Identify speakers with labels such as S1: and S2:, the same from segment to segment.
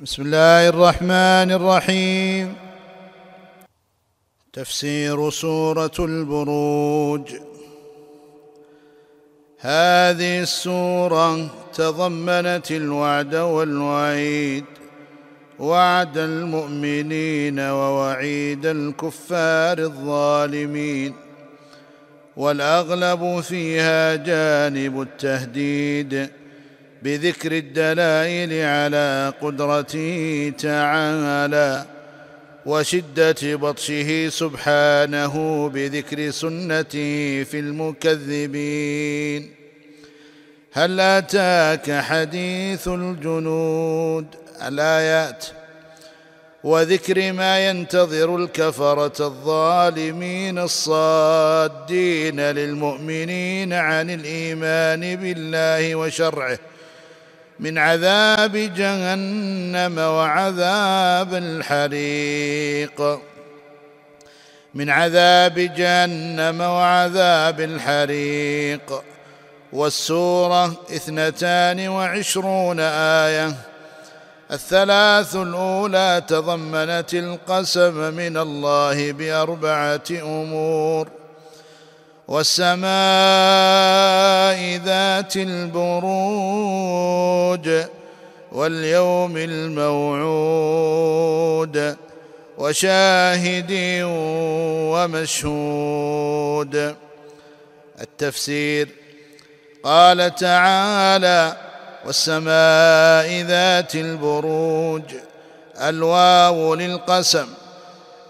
S1: بسم الله الرحمن الرحيم تفسير سوره البروج هذه السوره تضمنت الوعد والوعيد وعد المؤمنين ووعيد الكفار الظالمين والاغلب فيها جانب التهديد بذكر الدلائل على قدرته تعالى وشده بطشه سبحانه بذكر سنته في المكذبين هل اتاك حديث الجنود الايات وذكر ما ينتظر الكفره الظالمين الصادين للمؤمنين عن الايمان بالله وشرعه من عذاب جهنم وعذاب الحريق من عذاب جهنم وعذاب الحريق والسوره اثنتان وعشرون ايه الثلاث الاولى تضمنت القسم من الله باربعه امور والسماء ذات البروج واليوم الموعود وشاهد ومشهود التفسير قال تعالى والسماء ذات البروج الواو للقسم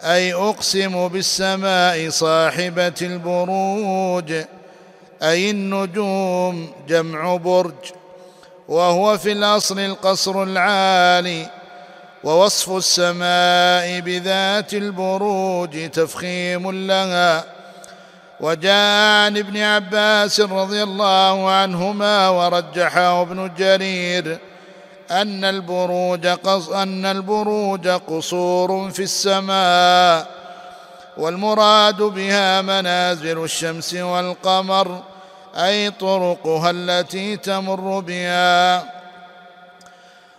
S1: أي أقسم بالسماء صاحبة البروج أي النجوم جمع برج وهو في الأصل القصر العالي ووصف السماء بذات البروج تفخيم لها وجاء عن ابن عباس رضي الله عنهما ورجحه ابن جرير أن البروج قص أن البروج قصور في السماء والمراد بها منازل الشمس والقمر أي طرقها التي تمر بها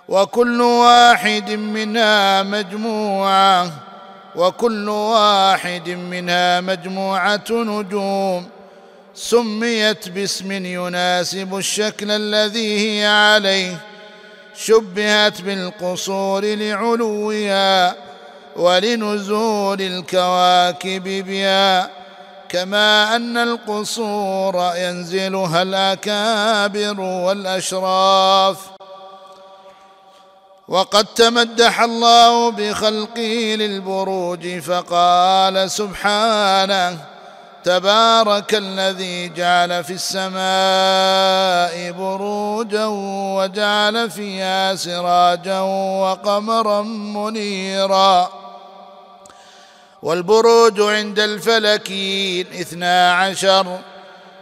S1: وكل واحد منها مجموعة وكل واحد منها مجموعة نجوم سميت باسم يناسب الشكل الذي هي عليه شبهت بالقصور لعلوها ولنزول الكواكب بها كما ان القصور ينزلها الاكابر والاشراف وقد تمدح الله بخلقه للبروج فقال سبحانه تبارك الذي جعل في السماء بروجا وجعل فيها سراجا وقمرا منيرا والبروج عند الفلكين اثنا عشر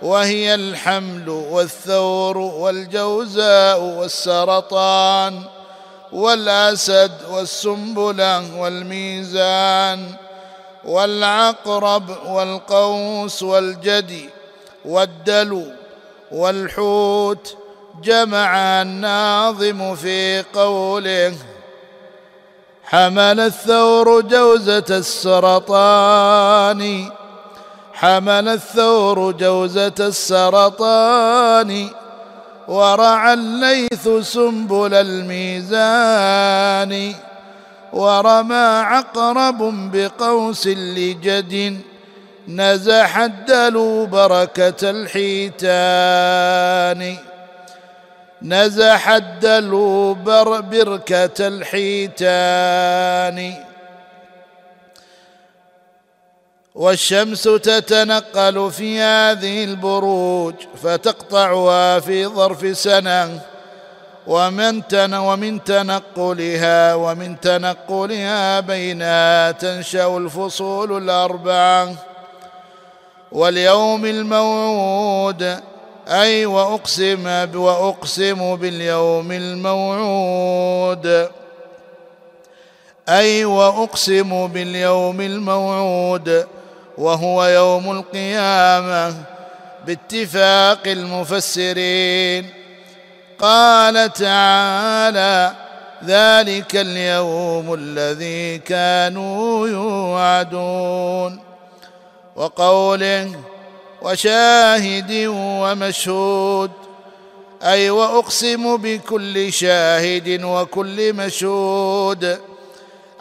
S1: وهي الحمل والثور والجوزاء والسرطان والاسد والسنبله والميزان والعقرب والقوس والجدي والدلو والحوت جمع الناظم في قوله حمل الثور جوزة السرطان حمل الثور جوزة السرطان ورعى الليث سنبل الميزان ورمى عقرب بقوس لجد نزح الدلو بركة الحيتان نزح الدلو بر بركة الحيتان والشمس تتنقل في هذه البروج فتقطعها في ظرف سنه ومن تن ومن تنقلها ومن تنقلها بينها تنشأ الفصول الأربعة واليوم الموعود أي وأقسم وأقسم باليوم الموعود أي وأقسم باليوم الموعود وهو يوم القيامة باتفاق المفسرين قال تعالى ذلك اليوم الذي كانوا يوعدون وقوله وشاهد ومشهود اي واقسم بكل شاهد وكل مشهود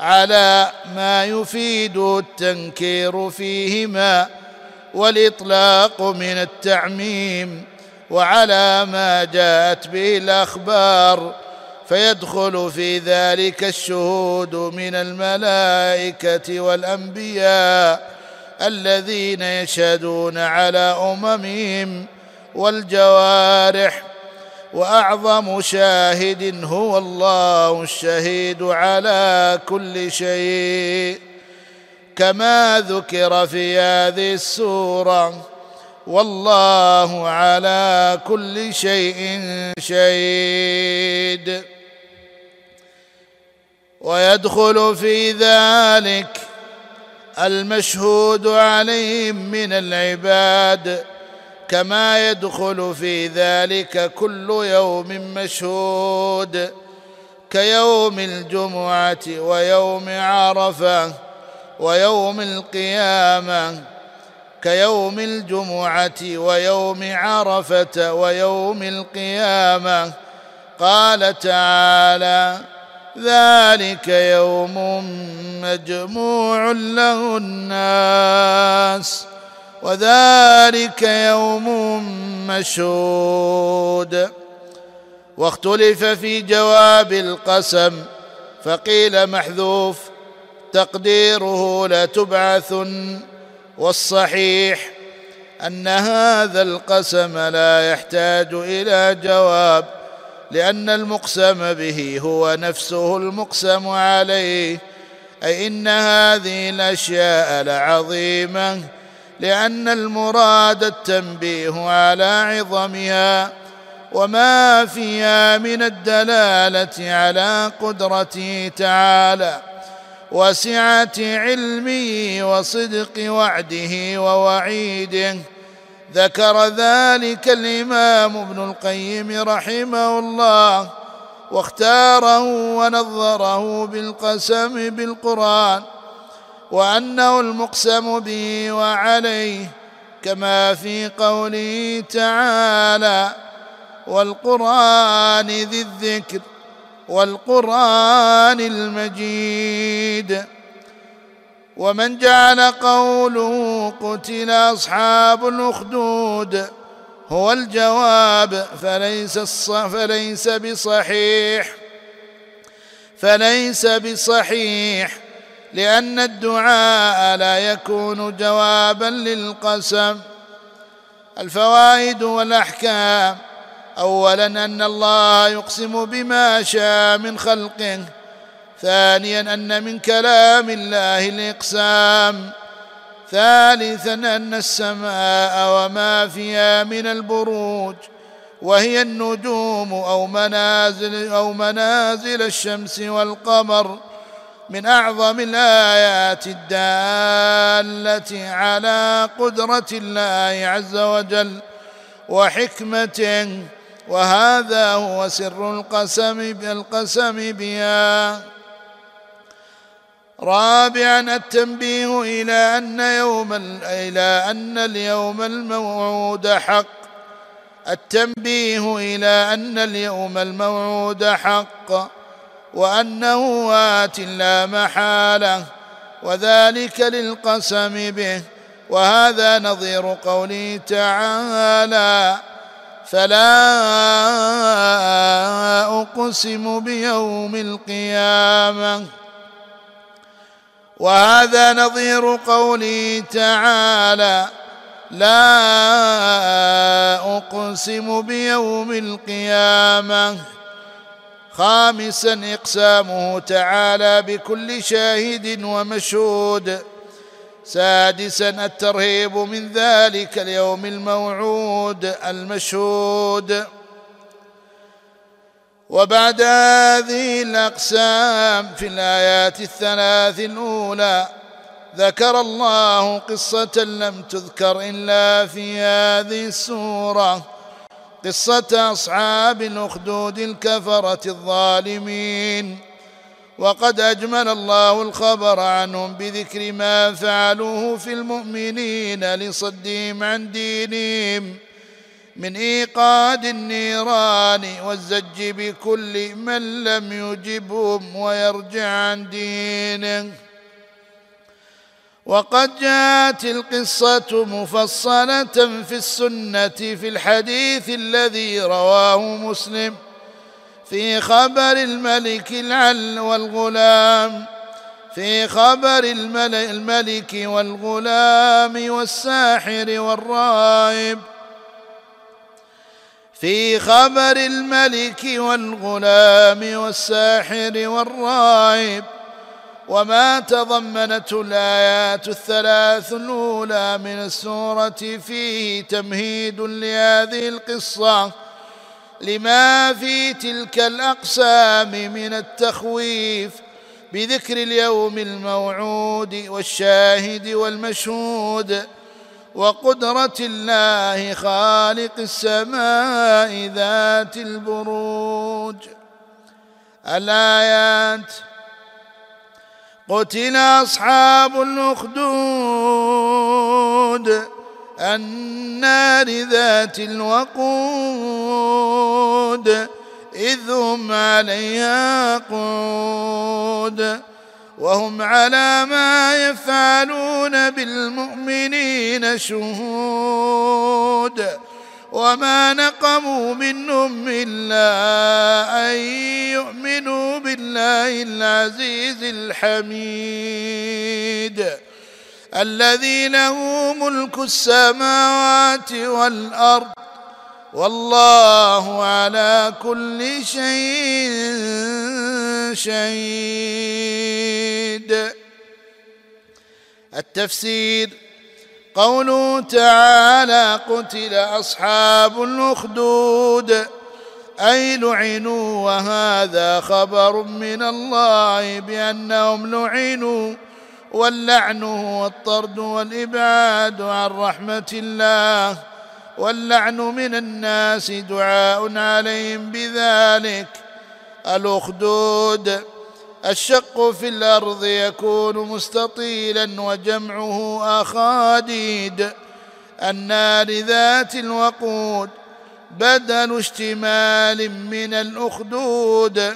S1: على ما يفيد التنكير فيهما والاطلاق من التعميم وعلى ما جاءت به الاخبار فيدخل في ذلك الشهود من الملائكه والانبياء الذين يشهدون على اممهم والجوارح واعظم شاهد هو الله الشهيد على كل شيء كما ذكر في هذه السوره والله على كل شيء شهيد ويدخل في ذلك المشهود عليهم من العباد كما يدخل في ذلك كل يوم مشهود كيوم الجمعه ويوم عرفه ويوم القيامه كيوم الجمعه ويوم عرفه ويوم القيامه قال تعالى ذلك يوم مجموع له الناس وذلك يوم مشهود واختلف في جواب القسم فقيل محذوف تقديره لتبعثن والصحيح ان هذا القسم لا يحتاج الى جواب لان المقسم به هو نفسه المقسم عليه اي ان هذه الاشياء لعظيمه لان المراد التنبيه على عظمها وما فيها من الدلاله على قدرته تعالى وسعه علمه وصدق وعده ووعيده ذكر ذلك الامام ابن القيم رحمه الله واختاره ونظره بالقسم بالقران وانه المقسم به وعليه كما في قوله تعالى والقران ذي الذكر والقران المجيد ومن جعل قوله قتل اصحاب الاخدود هو الجواب فليس فليس بصحيح فليس بصحيح لان الدعاء لا يكون جوابا للقسم الفوائد والاحكام اولا ان الله يقسم بما شاء من خلقه ثانيا ان من كلام الله الاقسام ثالثا ان السماء وما فيها من البروج وهي النجوم او منازل او منازل الشمس والقمر من اعظم الايات الداله على قدره الله عز وجل وحكمته وهذا هو سر القسم القسم بها رابعا التنبيه إلى أن يوم إلى أن اليوم الموعود حق التنبيه إلى أن اليوم الموعود حق وأنه آت لا محالة وذلك للقسم به وهذا نظير قوله تعالى فلا اقسم بيوم القيامه وهذا نظير قوله تعالى لا اقسم بيوم القيامه خامسا اقسامه تعالى بكل شاهد ومشهود سادسا الترهيب من ذلك اليوم الموعود المشهود وبعد هذه الاقسام في الايات الثلاث الاولى ذكر الله قصه لم تذكر الا في هذه السوره قصه اصحاب الاخدود الكفره الظالمين وقد أجمل الله الخبر عنهم بذكر ما فعلوه في المؤمنين لصدهم عن دينهم من إيقاد النيران والزج بكل من لم يجبهم ويرجع عن دينه وقد جاءت القصة مفصلة في السنة في الحديث الذي رواه مسلم في خبر الملك العل والغلام في خبر الملك والغلام والساحر والرائب في خبر الملك والغلام والساحر والرائب وما تضمنته الآيات الثلاث الأولى من السورة فيه تمهيد لهذه القصة لما في تلك الاقسام من التخويف بذكر اليوم الموعود والشاهد والمشهود وقدره الله خالق السماء ذات البروج الايات قتل اصحاب الاخدود النار ذات الوقود إذ هم عليها قود وهم على ما يفعلون بالمؤمنين شهود وما نقموا منهم إلا أن يؤمنوا بالله العزيز الحميد الذي له ملك السماوات والارض والله على كل شيء شهيد التفسير قوله تعالى قتل اصحاب الاخدود اي لعنوا وهذا خبر من الله بانهم لعنوا واللعن هو الطرد والإبعاد عن رحمة الله واللعن من الناس دعاء عليهم بذلك الأخدود الشق في الأرض يكون مستطيلا وجمعه أخاديد النار ذات الوقود بدل اشتمال من الأخدود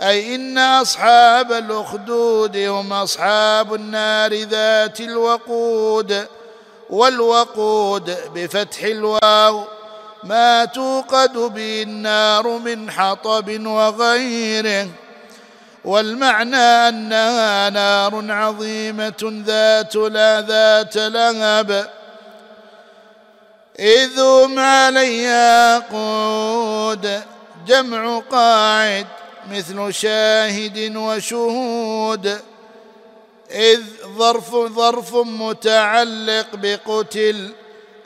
S1: أي إن أصحاب الأخدود هم أصحاب النار ذات الوقود والوقود بفتح الواو ما توقد به النار من حطب وغيره والمعنى أنها نار عظيمة ذات لا ذات لهب إذ هم عليها قود جمع قاعد مثل شاهد وشهود إذ ظرف ظرف متعلق بقتل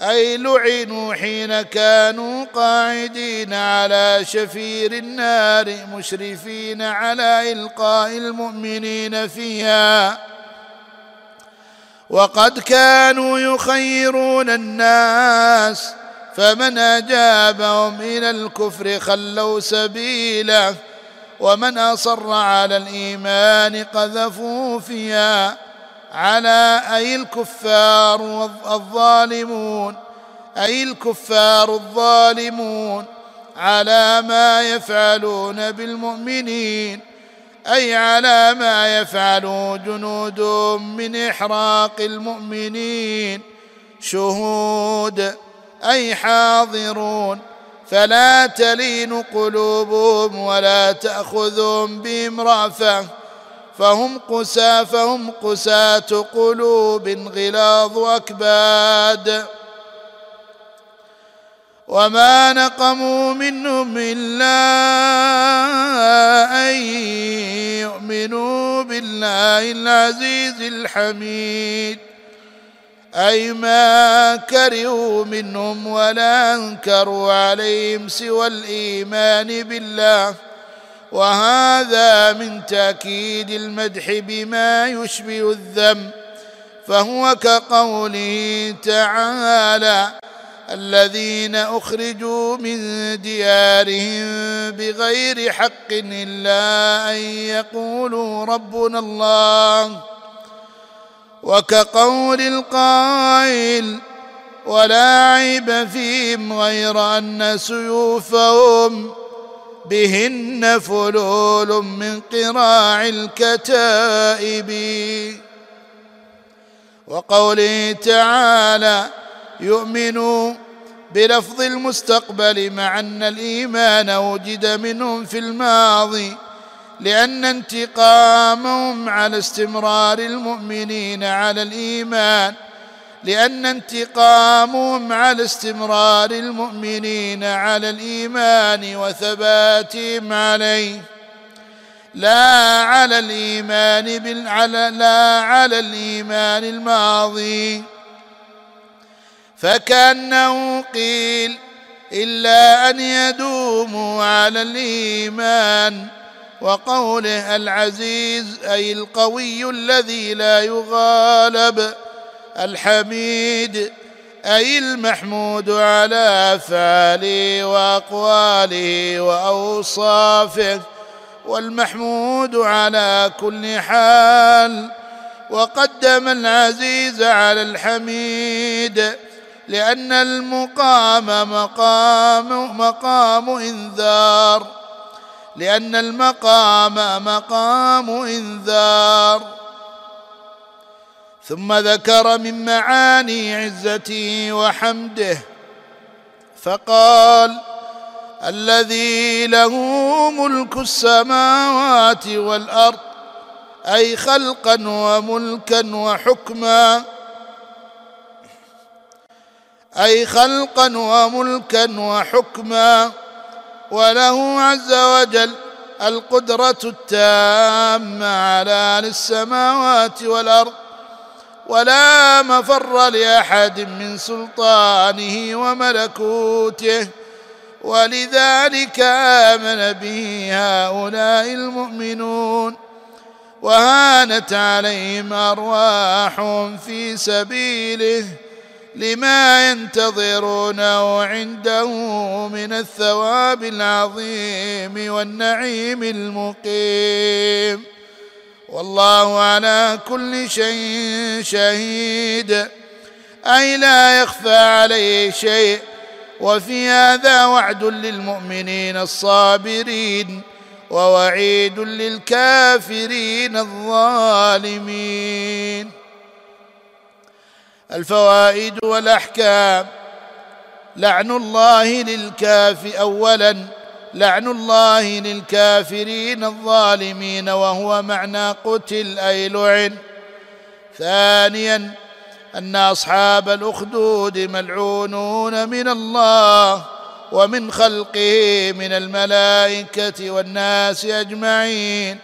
S1: أي لعنوا حين كانوا قاعدين على شفير النار مشرفين على إلقاء المؤمنين فيها وقد كانوا يخيرون الناس فمن أجابهم إلى الكفر خلوا سبيله ومن أصر على الإيمان قذفوا فيها على أي الكفار الظالمون أي الكفار الظالمون على ما يفعلون بالمؤمنين أي على ما يفعله جنود من إحراق المؤمنين شهود أي حاضرون فلا تلين قلوبهم ولا تأخذهم بهم رأفة فهم قسى فهم قساة قلوب غلاظ أكباد وما نقموا منهم إلا أن يؤمنوا بالله العزيز الحميد أي ما كرهوا منهم ولا أنكروا عليهم سوى الإيمان بالله وهذا من تأكيد المدح بما يشبه الذم فهو كقوله تعالى الذين أخرجوا من ديارهم بغير حق إلا أن يقولوا ربنا الله وكقول القائل ولا عيب فيهم غير ان سيوفهم بهن فلول من قراع الكتائب وقوله تعالى يؤمنوا بلفظ المستقبل مع ان الايمان وجد منهم في الماضي لأن انتقامهم على استمرار المؤمنين على الإيمان لأن انتقامهم على استمرار المؤمنين على الإيمان وثباتهم عليه لا على الإيمان بال... على... لا على الإيمان الماضي فكأنه قيل إلا أن يدوموا على الإيمان وقوله العزيز أي القوي الذي لا يغالب الحميد أي المحمود على أفعاله وأقواله وأوصافه والمحمود على كل حال وقدم العزيز على الحميد لأن المقام مقام مقام إنذار لأن المقام مقام إنذار ثم ذكر من معاني عزته وحمده فقال الذي له ملك السماوات والارض اي خلقا وملكا وحكما اي خلقا وملكا وحكما وله عز وجل القدرة التامة على السماوات والأرض ولا مفر لأحد من سلطانه وملكوته ولذلك آمن به هؤلاء المؤمنون وهانت عليهم أرواحهم في سبيله لما ينتظرونه عنده من الثواب العظيم والنعيم المقيم والله على كل شيء شهيد اي لا يخفى عليه شيء وفي هذا وعد للمؤمنين الصابرين ووعيد للكافرين الظالمين الفوائد والاحكام لعن الله للكاف اولا لعن الله للكافرين الظالمين وهو معنى قتل اي لعن ثانيا ان اصحاب الاخدود ملعونون من الله ومن خلقه من الملائكه والناس اجمعين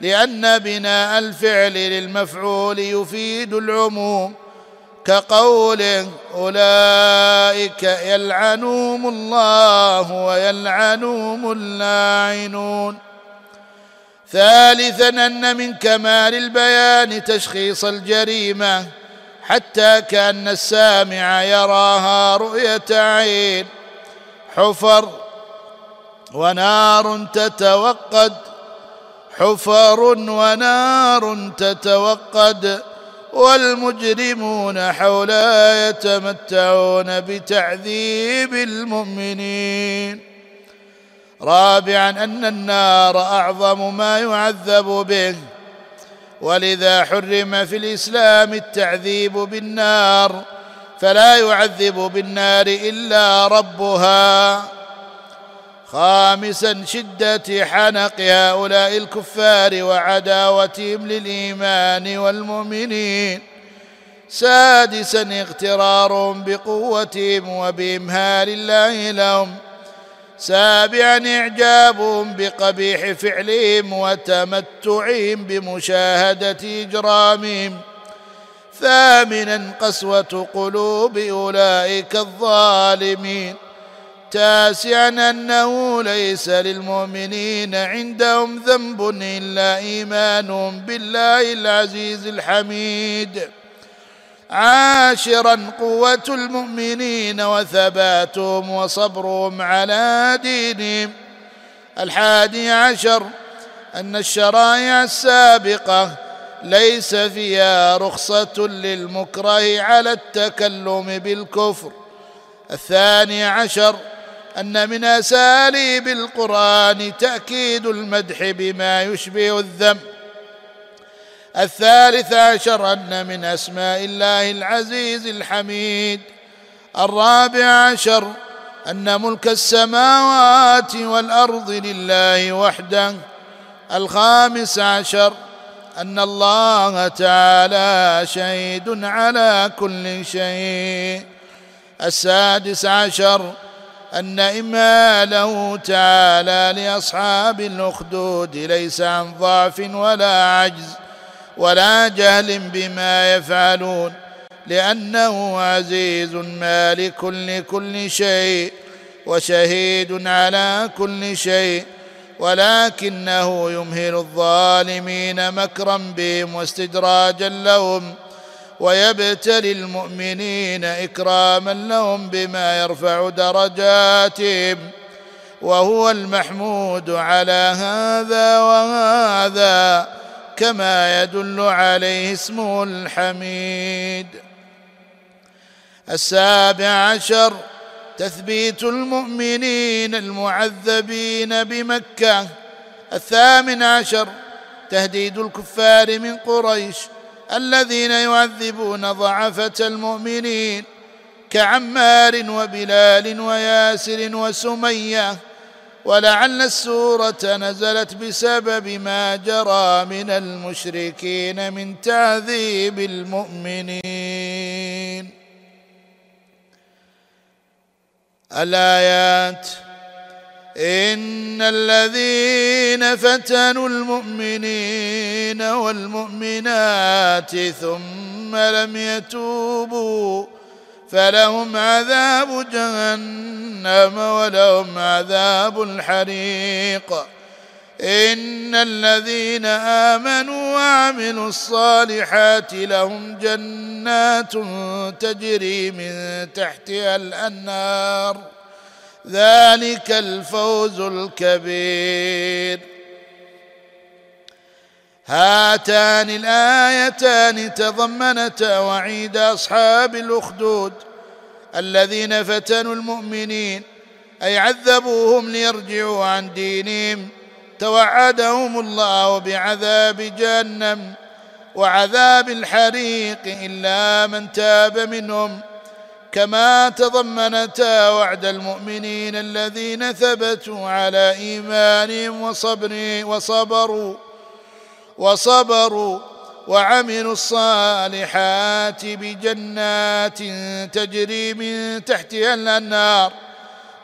S1: لان بناء الفعل للمفعول يفيد العموم كقوله اولئك يلعنهم الله ويلعنهم اللاعنون ثالثا ان من كمال البيان تشخيص الجريمه حتى كان السامع يراها رؤيه عين حفر ونار تتوقد حفر ونار تتوقد والمجرمون حولا يتمتعون بتعذيب المؤمنين رابعا ان النار اعظم ما يعذب به ولذا حرم في الاسلام التعذيب بالنار فلا يعذب بالنار الا ربها خامسا شدة حنق هؤلاء الكفار وعداوتهم للإيمان والمؤمنين سادسا اغترارهم بقوتهم وبإمهال الله لهم سابعا إعجابهم بقبيح فعلهم وتمتعهم بمشاهدة إجرامهم ثامنا قسوة قلوب أولئك الظالمين تاسعا أنه ليس للمؤمنين عندهم ذنب إلا إيمانهم بالله العزيز الحميد عاشرا قوة المؤمنين وثباتهم وصبرهم على دينهم الحادي عشر أن الشرائع السابقة ليس فيها رخصة للمكره على التكلم بالكفر الثاني عشر ان من اساليب القران تاكيد المدح بما يشبه الذم الثالث عشر ان من اسماء الله العزيز الحميد الرابع عشر ان ملك السماوات والارض لله وحده الخامس عشر ان الله تعالى شهيد على كل شيء السادس عشر أن إماله تعالى لأصحاب الأخدود ليس عن ضعف ولا عجز ولا جهل بما يفعلون لأنه عزيز مالك لكل شيء وشهيد على كل شيء ولكنه يمهل الظالمين مكرا بهم واستدراجا لهم ويبتلي المؤمنين اكراما لهم بما يرفع درجاتهم وهو المحمود على هذا وهذا كما يدل عليه اسمه الحميد السابع عشر تثبيت المؤمنين المعذبين بمكه الثامن عشر تهديد الكفار من قريش الذين يعذبون ضعفة المؤمنين كعمار وبلال وياسر وسميه ولعل السورة نزلت بسبب ما جرى من المشركين من تعذيب المؤمنين الآيات ان الذين فتنوا المؤمنين والمؤمنات ثم لم يتوبوا فلهم عذاب جهنم ولهم عذاب الحريق ان الذين امنوا وعملوا الصالحات لهم جنات تجري من تحتها الانهار ذلك الفوز الكبير هاتان الايتان تضمنتا وعيد اصحاب الاخدود الذين فتنوا المؤمنين اي عذبوهم ليرجعوا عن دينهم توعدهم الله بعذاب جهنم وعذاب الحريق الا من تاب منهم كما تضمنتا وعد المؤمنين الذين ثبتوا على ايمانهم وصبر وصبروا وصبروا وعملوا الصالحات بجنات تجري من تحتها الانهار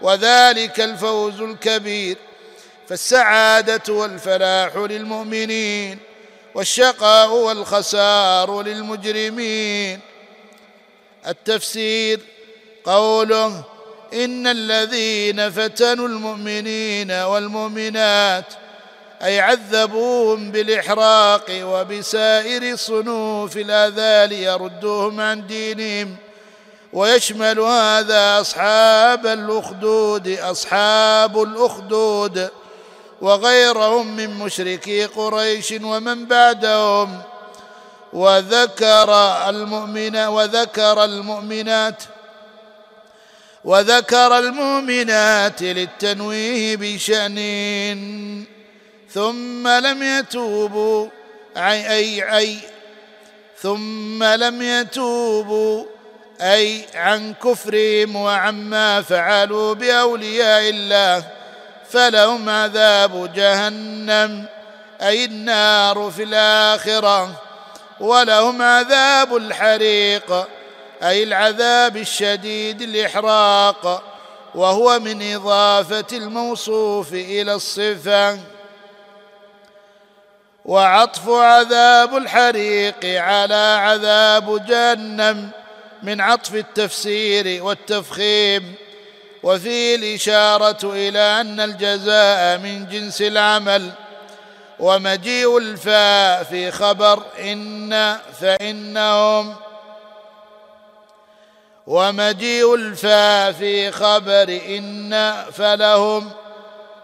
S1: وذلك الفوز الكبير فالسعاده والفلاح للمؤمنين والشقاء والخسار للمجرمين التفسير قوله ان الذين فتنوا المؤمنين والمؤمنات اي عذبوهم بالاحراق وبسائر صنوف الاذال يردوهم عن دينهم ويشمل هذا اصحاب الاخدود اصحاب الاخدود وغيرهم من مشركي قريش ومن بعدهم وذكر المؤمن وذكر المؤمنات وذكر المؤمنات للتنويه بشأن ثم لم يتوبوا أي أي أي ثم لم يتوبوا أي عن كفرهم وعما فعلوا بأولياء الله فلهم عذاب جهنم أي النار في الآخرة ولهم عذاب الحريق اي العذاب الشديد الاحراق وهو من اضافه الموصوف الى الصفه وعطف عذاب الحريق على عذاب جهنم من عطف التفسير والتفخيم وفيه الاشاره الى ان الجزاء من جنس العمل ومجيء الفاء في خبر إن فإنهم ومجيء الفاء في خبر إن فلهم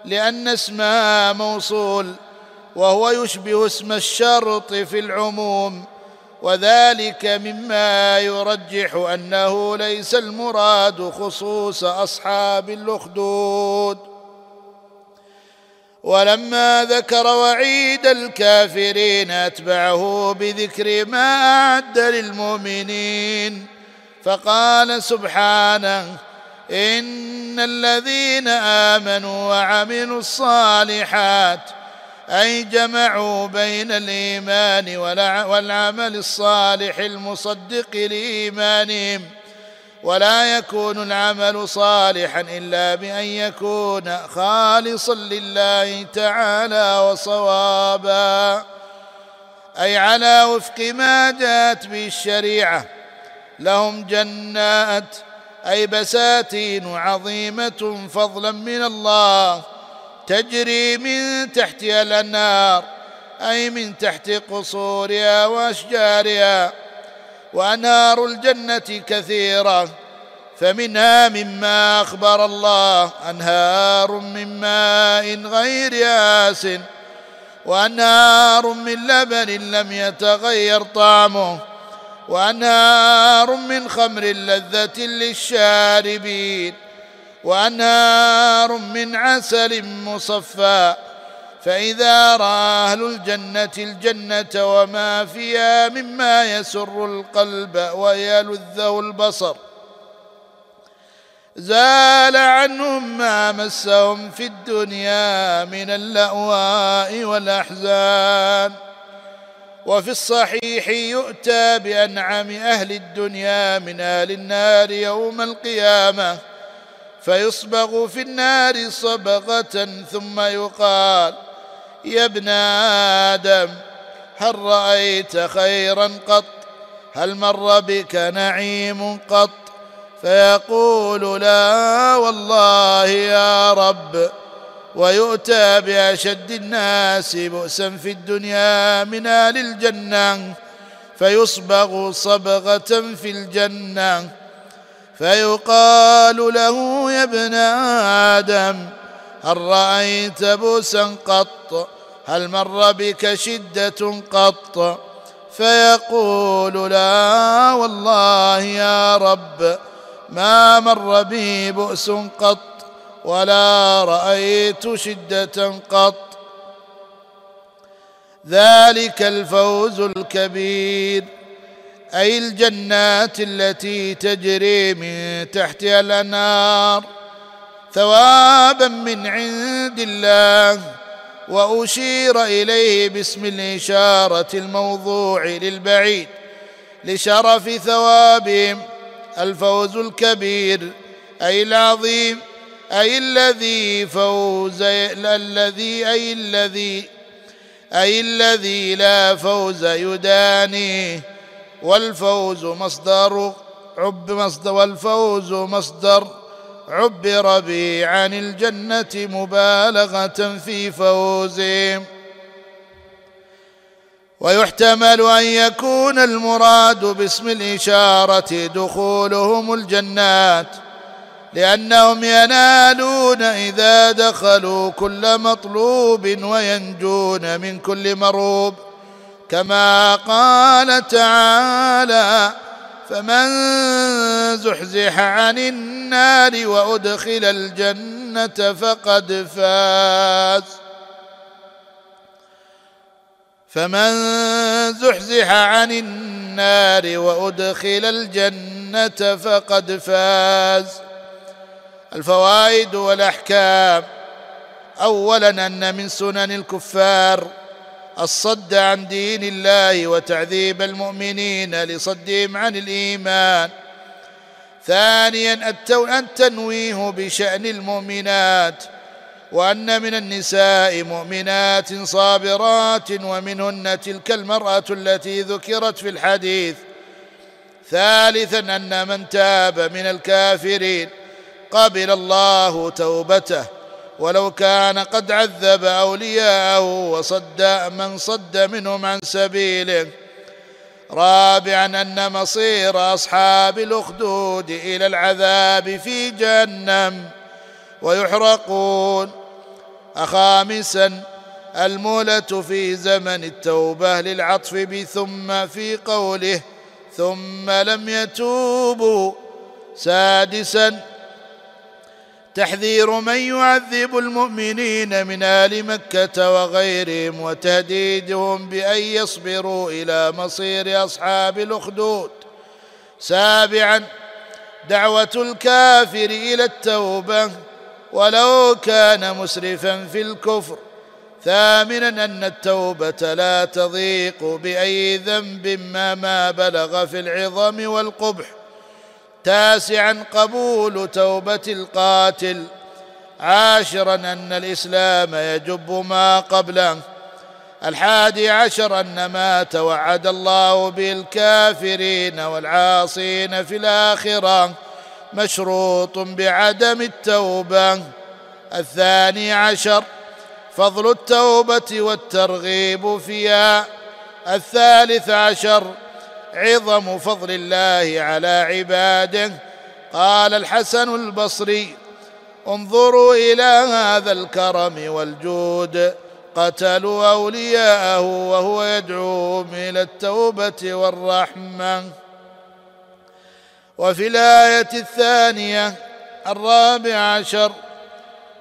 S1: لأن اسمها موصول وهو يشبه اسم الشرط في العموم وذلك مما يرجح أنه ليس المراد خصوص أصحاب الأخدود ولما ذكر وعيد الكافرين اتبعه بذكر ما اعد للمؤمنين فقال سبحانه ان الذين امنوا وعملوا الصالحات اي جمعوا بين الايمان والعمل الصالح المصدق لايمانهم ولا يكون العمل صالحا الا بان يكون خالصا لله تعالى وصوابا اي على وفق ما جاءت به الشريعه لهم جنات اي بساتين عظيمه فضلا من الله تجري من تحتها الانهار اي من تحت قصورها واشجارها وانهار الجنه كثيره فمنها مما اخبر الله انهار من ماء غير آس وانهار من لبن لم يتغير طعمه وانهار من خمر لذه للشاربين وانهار من عسل مصفى فإذا رأى أهل الجنة الجنة وما فيها مما يسر القلب ويلذه البصر زال عنهم ما مسهم في الدنيا من اللأواء والأحزان وفي الصحيح يؤتى بأنعم أهل الدنيا من أهل النار يوم القيامة فيصبغ في النار صبغة ثم يقال يا ابن آدم هل رأيت خيرا قط هل مر بك نعيم قط فيقول لا والله يا رب ويؤتى بأشد الناس بؤسا في الدنيا من أهل الجنة فيصبغ صبغة في الجنة فيقال له يا ابن آدم هل رأيت بوسا قط هل مر بك شدة قط فيقول لا والله يا رب ما مر بي بؤس قط ولا رأيت شدة قط ذلك الفوز الكبير أي الجنات التي تجري من تحتها الأنهار ثوابا من عند الله واشير اليه باسم الاشاره الموضوع للبعيد لشرف ثوابهم الفوز الكبير اي العظيم اي الذي فوز الذي اي الذي اي الذي لا فوز يدانيه والفوز مصدر عب مصدر والفوز مصدر عبر بي عن الجنة مبالغة في فوزهم ويحتمل أن يكون المراد باسم الإشارة دخولهم الجنات لأنهم ينالون إذا دخلوا كل مطلوب وينجون من كل مرغوب كما قال تعالى فمن زحزح عن النار وادخل الجنه فقد فاز فمن زحزح عن النار وادخل الجنه فقد فاز الفوائد والاحكام اولا ان من سنن الكفار الصد عن دين الله وتعذيب المؤمنين لصدهم عن الايمان ثانيا التنويه بشان المؤمنات وان من النساء مؤمنات صابرات ومنهن تلك المراه التي ذكرت في الحديث ثالثا ان من تاب من الكافرين قبل الله توبته ولو كان قد عذب اولياءه وصد من صد منهم عن سبيله رابعا ان مصير اصحاب الاخدود الى العذاب في جهنم ويحرقون خامسا المولة في زمن التوبة للعطف بثم في قوله ثم لم يتوبوا سادسا تحذير من يعذب المؤمنين من ال مكه وغيرهم وتهديدهم بان يصبروا الى مصير اصحاب الاخدود سابعا دعوه الكافر الى التوبه ولو كان مسرفا في الكفر ثامنا ان التوبه لا تضيق باي ذنب ما ما بلغ في العظم والقبح تاسعا قبول توبه القاتل عاشرا ان الاسلام يجب ما قبله الحادي عشر ان ما توعد الله به الكافرين والعاصين في الاخره مشروط بعدم التوبه الثاني عشر فضل التوبه والترغيب فيها الثالث عشر عظم فضل الله على عباده قال الحسن البصري انظروا الى هذا الكرم والجود قتلوا اولياءه وهو يدعوهم الى التوبه والرحمه وفي الايه الثانيه الرابع عشر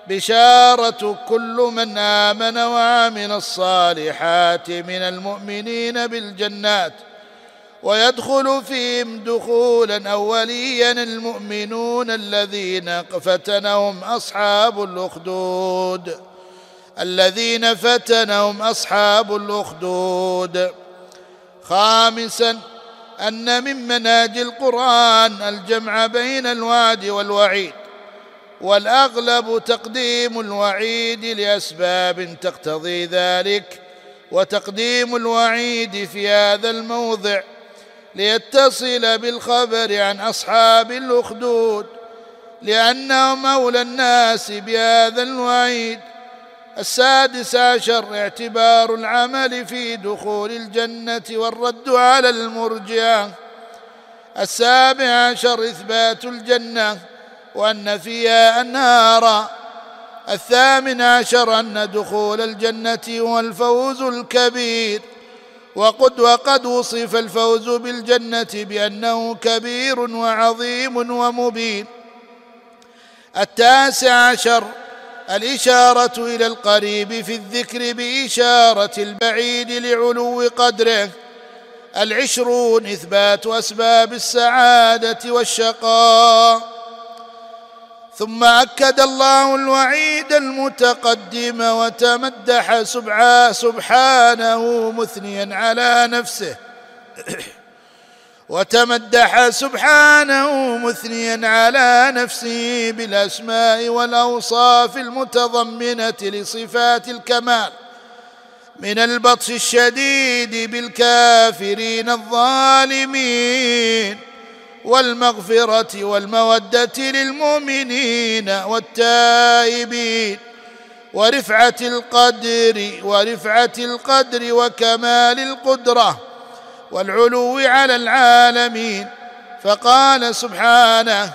S1: بشاره كل من امن وعمل الصالحات من المؤمنين بالجنات ويدخل فيهم دخولا اوليا المؤمنون الذين فتنهم اصحاب الاخدود الذين فتنهم اصحاب الاخدود خامسا ان من مناج القران الجمع بين الوعد والوعيد والاغلب تقديم الوعيد لاسباب تقتضي ذلك وتقديم الوعيد في هذا الموضع ليتصل بالخبر عن أصحاب الأخدود لأنهم أولى الناس بهذا الوعيد السادس عشر اعتبار العمل في دخول الجنة والرد على المرجئة السابع عشر إثبات الجنة وأن فيها أنهارا الثامن عشر أن دخول الجنة هو الفوز الكبير وقد وقد وصف الفوز بالجنة بأنه كبير وعظيم ومبين التاسع عشر الإشارة إلى القريب في الذكر بإشارة البعيد لعلو قدره العشرون إثبات أسباب السعادة والشقاء ثم اكد الله الوعيد المتقدم وتمدح سبحانه مثنيا على نفسه وتمدح سبحانه مثنيا على نفسه بالاسماء والاوصاف المتضمنه لصفات الكمال من البطش الشديد بالكافرين الظالمين والمغفره والموده للمؤمنين والتائبين ورفعه القدر ورفعه القدر وكمال القدره والعلو على العالمين فقال سبحانه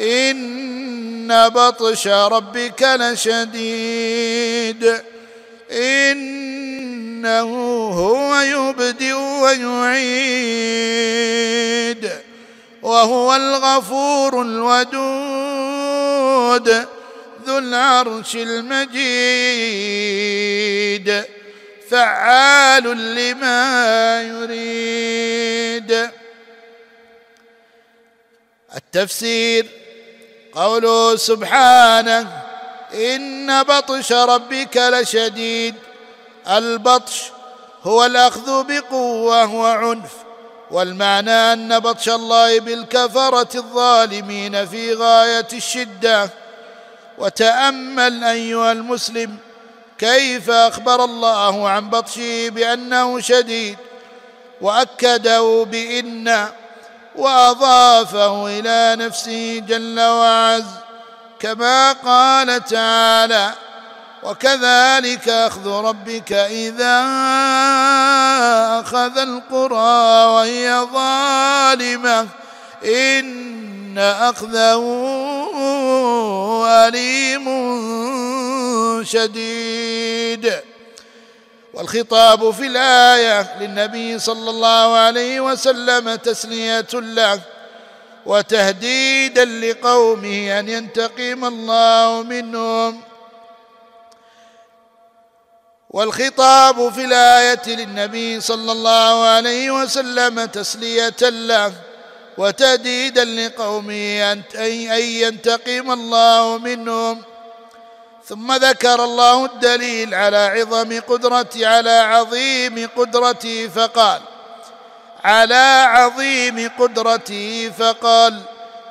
S1: ان بطش ربك لشديد انه هو يبدئ ويعيد وهو الغفور الودود ذو العرش المجيد فعال لما يريد التفسير قوله سبحانه ان بطش ربك لشديد البطش هو الاخذ بقوه وعنف والمعنى ان بطش الله بالكفره الظالمين في غايه الشده وتامل ايها المسلم كيف اخبر الله عن بطشه بانه شديد واكده بان واضافه الى نفسه جل وعز كما قال تعالى وكذلك أخذ ربك إذا أخذ القرى وهي ظالمة إن أخذه أليم شديد والخطاب في الآية للنبي صلى الله عليه وسلم تسلية له وتهديدا لقومه أن ينتقم الله منهم والخطاب في الايه للنبي صلى الله عليه وسلم تسليه له وتهديدا لقومه ان ينتقم الله منهم ثم ذكر الله الدليل على عظم قدرته على عظيم قدرته فقال على عظيم قدرته فقال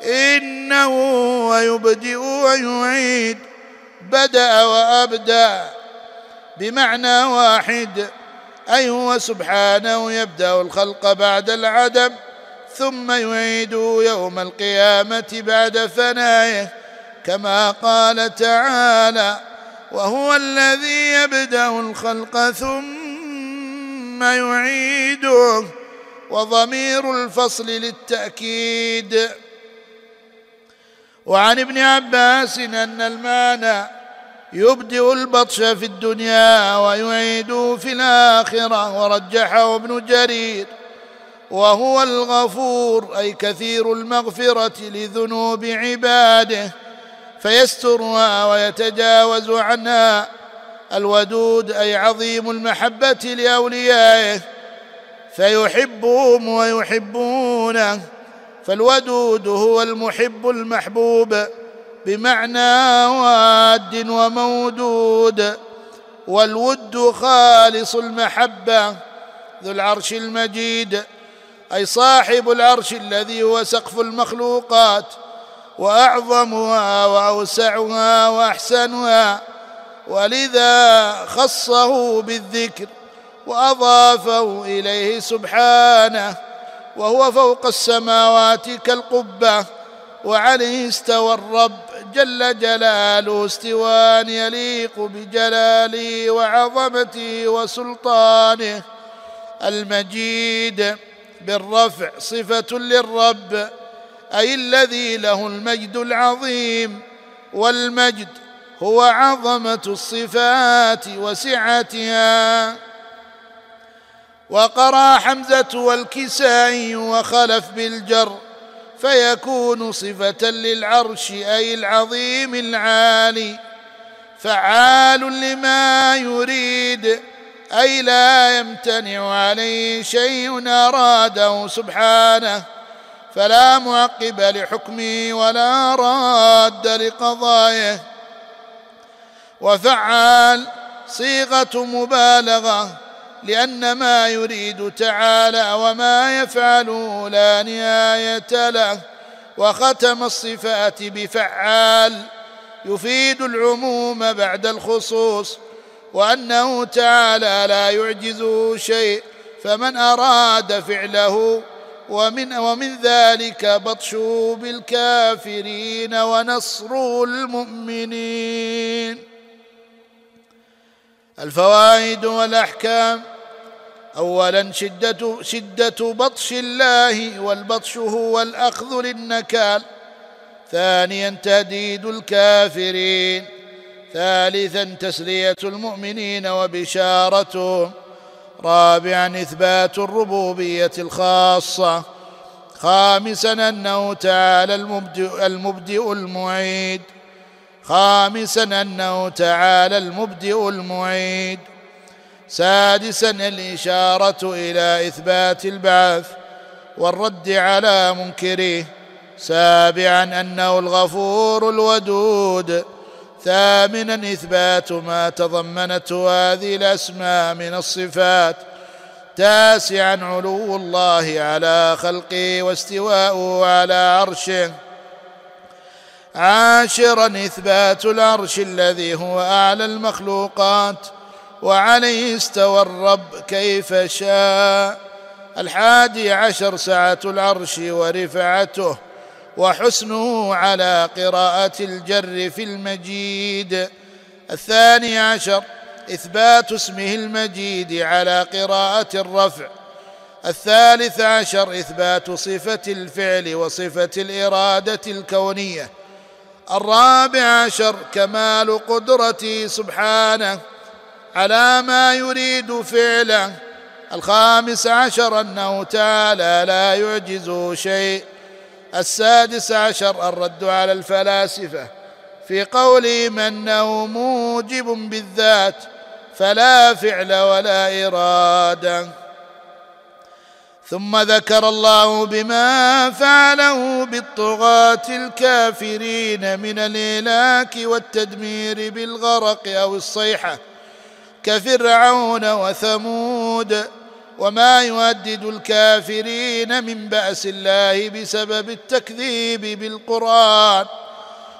S1: انه ويبدئ يبدئ ويعيد بدا وابدا بمعنى واحد اي هو سبحانه يبدا الخلق بعد العدم ثم يعيده يوم القيامه بعد فنائه كما قال تعالى وهو الذي يبدا الخلق ثم يعيده وضمير الفصل للتاكيد وعن ابن عباس ان المعنى يبدئ البطش في الدنيا ويعيد في الآخرة ورجحه ابن جرير وهو الغفور أي كثير المغفرة لذنوب عباده فيسترها ويتجاوز عنها الودود أي عظيم المحبة لأوليائه فيحبهم ويحبونه فالودود هو المحب المحبوب بمعنى واد ومودود والود خالص المحبه ذو العرش المجيد اي صاحب العرش الذي هو سقف المخلوقات واعظمها واوسعها واحسنها ولذا خصه بالذكر واضافه اليه سبحانه وهو فوق السماوات كالقبه وعليه استوى الرب جل جلاله استواء يليق بجلاله وعظمته وسلطانه المجيد بالرفع صفة للرب أي الذي له المجد العظيم والمجد هو عظمة الصفات وسعتها وقرأ حمزة والكسائي وخلف بالجر فيكون صفه للعرش اي العظيم العالي فعال لما يريد اي لا يمتنع عليه شيء اراده سبحانه فلا معقب لحكمه ولا راد لقضائه وفعال صيغه مبالغه لأن ما يريد تعالى وما يفعله لا نهاية له وختم الصفات بفعال يفيد العموم بعد الخصوص وأنه تعالى لا يعجزه شيء فمن أراد فعله ومن ومن ذلك بطشه بالكافرين ونصر المؤمنين الفوائد والأحكام اولا شده شده بطش الله والبطش هو الاخذ للنكال ثانيا تهديد الكافرين ثالثا تسليه المؤمنين وبشارتهم رابعا اثبات الربوبيه الخاصه خامسا انه تعالى المبدئ, المبدئ المعيد خامسا انه تعالى المبدئ المعيد سادسا الإشارة إلى إثبات البعث والرد على منكريه سابعا أنه الغفور الودود ثامنا إثبات ما تضمنته هذه الأسماء من الصفات تاسعا علو الله على خلقه واستواؤه على عرشه عاشرا اثبات العرش الذي هو اعلى المخلوقات وعليه استوى الرب كيف شاء الحادي عشر سعة العرش ورفعته وحسنه على قراءة الجر في المجيد الثاني عشر إثبات اسمه المجيد على قراءة الرفع الثالث عشر إثبات صفة الفعل وصفة الإرادة الكونية الرابع عشر كمال قدرته سبحانه على ما يريد فعله الخامس عشر انه تعالى لا يعجزه شيء السادس عشر الرد على الفلاسفه في قولهم انه موجب بالذات فلا فعل ولا اراده ثم ذكر الله بما فعله بالطغاه الكافرين من الهلاك والتدمير بالغرق او الصيحه كفرعون وثمود وما يهدد الكافرين من باس الله بسبب التكذيب بالقران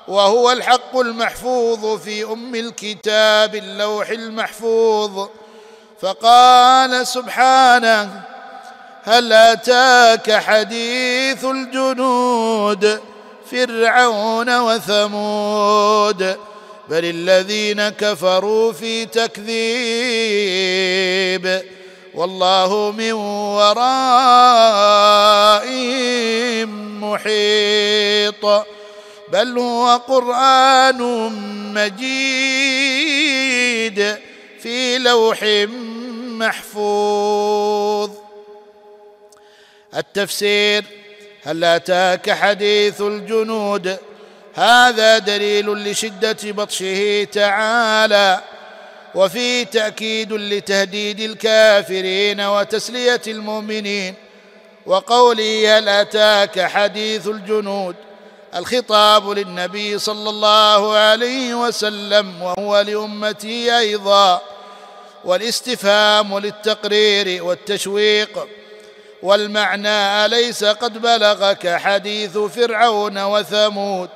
S1: وهو الحق المحفوظ في ام الكتاب اللوح المحفوظ فقال سبحانه هل اتاك حديث الجنود فرعون وثمود بل الذين كفروا في تكذيب والله من ورائهم محيط بل هو قران مجيد في لوح محفوظ التفسير هل اتاك حديث الجنود هذا دليل لشده بطشه تعالى وفيه تاكيد لتهديد الكافرين وتسليه المؤمنين وقوله هل اتاك حديث الجنود الخطاب للنبي صلى الله عليه وسلم وهو لامتي ايضا والاستفهام للتقرير والتشويق والمعنى اليس قد بلغك حديث فرعون وثمود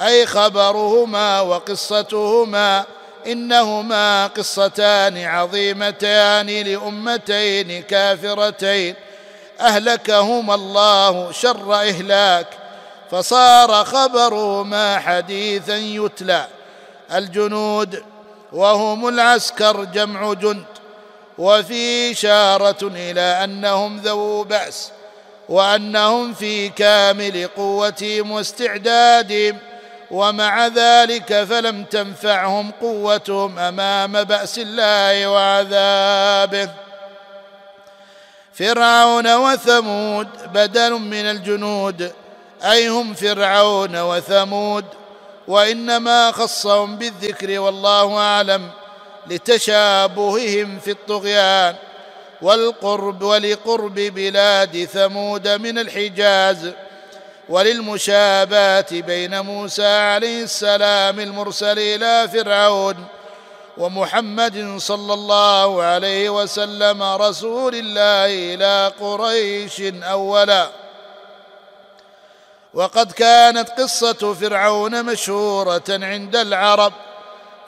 S1: اي خبرهما وقصتهما انهما قصتان عظيمتان لامتين كافرتين اهلكهما الله شر اهلاك فصار خبرهما حديثا يتلى الجنود وهم العسكر جمع جند وفي اشاره الى انهم ذو باس وانهم في كامل قوتهم واستعدادهم ومع ذلك فلم تنفعهم قوتهم امام باس الله وعذابه فرعون وثمود بدل من الجنود اي هم فرعون وثمود وانما خصهم بالذكر والله اعلم لتشابههم في الطغيان والقرب ولقرب بلاد ثمود من الحجاز وللمشابهة بين موسى عليه السلام المرسل إلى فرعون ومحمد صلى الله عليه وسلم رسول الله إلى قريش أولا وقد كانت قصة فرعون مشهورة عند العرب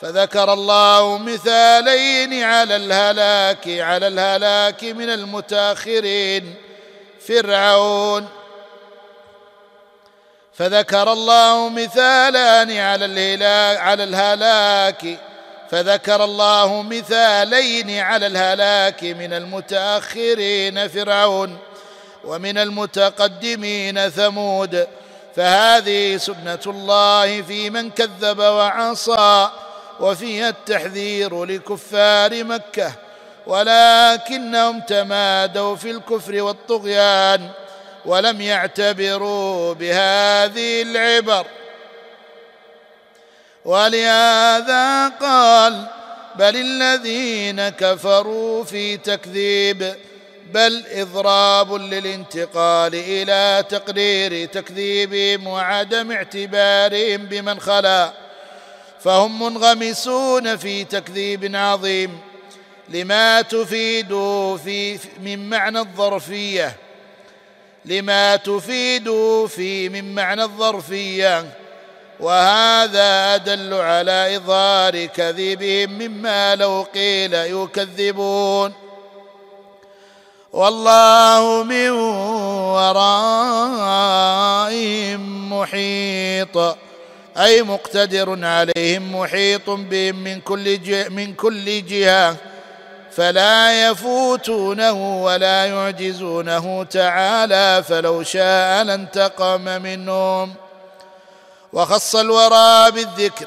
S1: فذكر الله مثالين على الهلاك على الهلاك من المتاخرين فرعون فذكر الله مثالان على الهلاك على الهلاك فذكر الله مثالين على الهلاك من المتأخرين فرعون ومن المتقدمين ثمود فهذه سنة الله في من كذب وعصى وفيها التحذير لكفار مكة ولكنهم تمادوا في الكفر والطغيان ولم يعتبروا بهذه العبر ولهذا قال بل الذين كفروا في تكذيب بل اضراب للانتقال الى تقرير تكذيبهم وعدم اعتبارهم بمن خلا فهم منغمسون في تكذيب عظيم لما تفيد في من معنى الظرفيه لما تفيد في من معنى الظرفيه وهذا أدل على إظهار كذبهم مما لو قيل يكذبون والله من ورائهم محيط أي مقتدر عليهم محيط بهم من كل من كل جهة فلا يفوتونه ولا يعجزونه تعالى فلو شاء لانتقم منهم وخص الورى بالذكر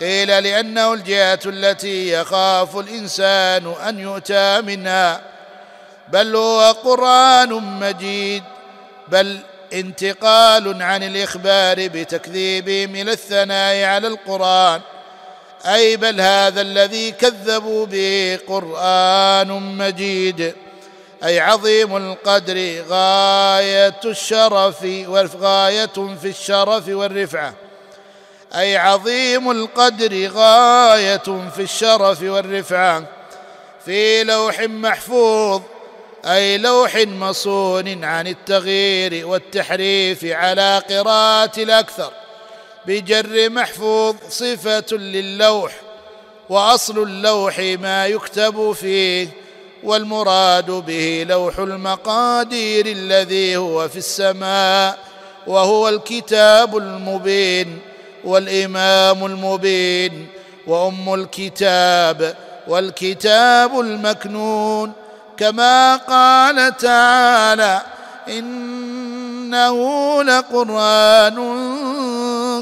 S1: قيل لانه الجهه التي يخاف الانسان ان يؤتى منها بل هو قران مجيد بل انتقال عن الاخبار بتكذيبهم الى الثناء على القران اي بل هذا الذي كذبوا به قران مجيد اي عظيم القدر غايه الشرف وغايه في الشرف والرفعه اي عظيم القدر غايه في الشرف والرفعه في لوح محفوظ اي لوح مصون عن التغيير والتحريف على قراءه الاكثر بجر محفوظ صفة للوح وأصل اللوح ما يكتب فيه والمراد به لوح المقادير الذي هو في السماء وهو الكتاب المبين والإمام المبين وأم الكتاب والكتاب المكنون كما قال تعالى إنه لقرآن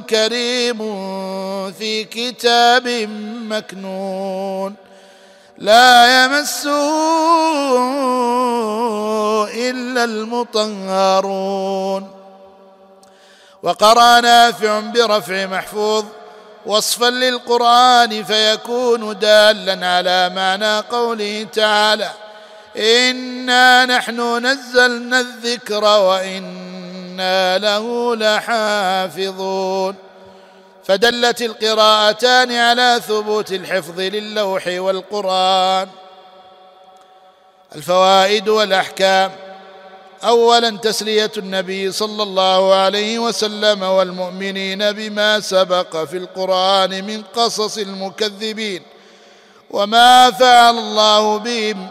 S1: كريم في كتاب مكنون لا يمسه الا المطهرون وقرا نافع برفع محفوظ وصفا للقران فيكون دالا على معنى قوله تعالى انا نحن نزلنا الذكر وانا وانا له لحافظون فدلت القراءتان على ثبوت الحفظ للوح والقران الفوائد والاحكام اولا تسليه النبي صلى الله عليه وسلم والمؤمنين بما سبق في القران من قصص المكذبين وما فعل الله بهم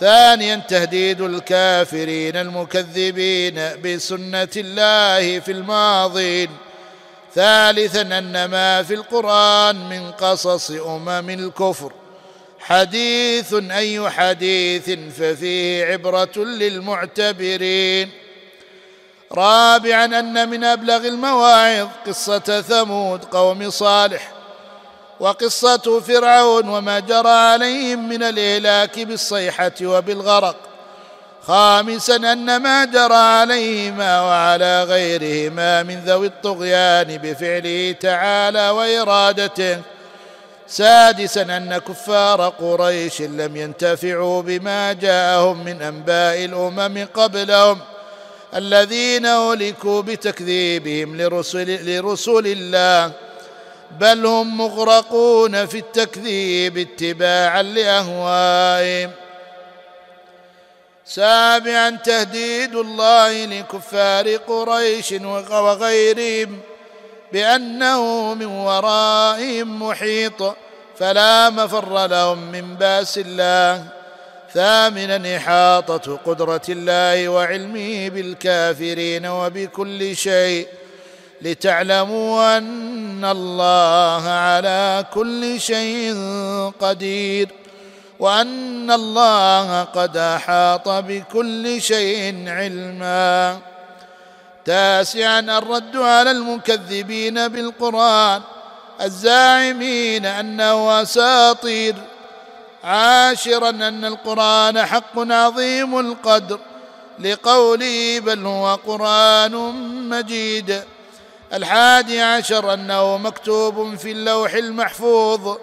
S1: ثانيا تهديد الكافرين المكذبين بسنه الله في الماضين ثالثا ان ما في القران من قصص امم الكفر حديث اي حديث ففيه عبره للمعتبرين رابعا ان من ابلغ المواعظ قصه ثمود قوم صالح وقصه فرعون وما جرى عليهم من الاهلاك بالصيحه وبالغرق خامسا ان ما جرى عليهما وعلى غيرهما من ذوي الطغيان بفعله تعالى وارادته سادسا ان كفار قريش لم ينتفعوا بما جاءهم من انباء الامم قبلهم الذين اهلكوا بتكذيبهم لرسل, لرسل الله بل هم مغرقون في التكذيب اتباعا لاهوائهم سابعا تهديد الله لكفار قريش وغيرهم بانه من ورائهم محيط فلا مفر لهم من باس الله ثامنا احاطه قدره الله وعلمه بالكافرين وبكل شيء لتعلموا ان الله على كل شيء قدير وان الله قد احاط بكل شيء علما تاسعا الرد على المكذبين بالقران الزاعمين انه اساطير عاشرا ان القران حق عظيم القدر لقوله بل هو قران مجيد الحادي عشر انه مكتوب في اللوح المحفوظ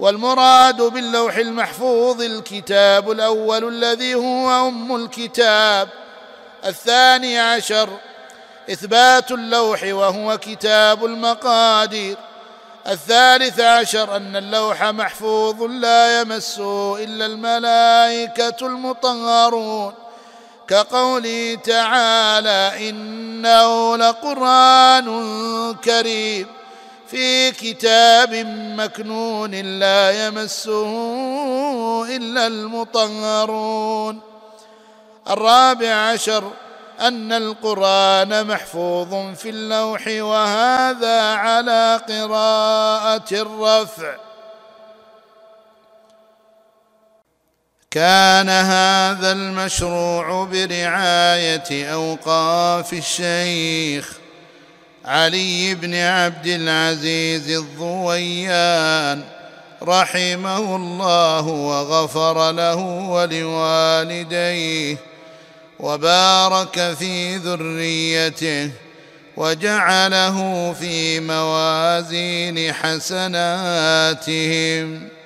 S1: والمراد باللوح المحفوظ الكتاب الاول الذي هو ام الكتاب الثاني عشر اثبات اللوح وهو كتاب المقادير الثالث عشر ان اللوح محفوظ لا يمسه الا الملائكه المطهرون كقوله تعالى انه لقران كريم في كتاب مكنون لا يمسه الا المطهرون الرابع عشر ان القران محفوظ في اللوح وهذا على قراءه الرفع كان هذا المشروع برعايه اوقاف الشيخ علي بن عبد العزيز الضويان رحمه الله وغفر له ولوالديه وبارك في ذريته وجعله في موازين حسناتهم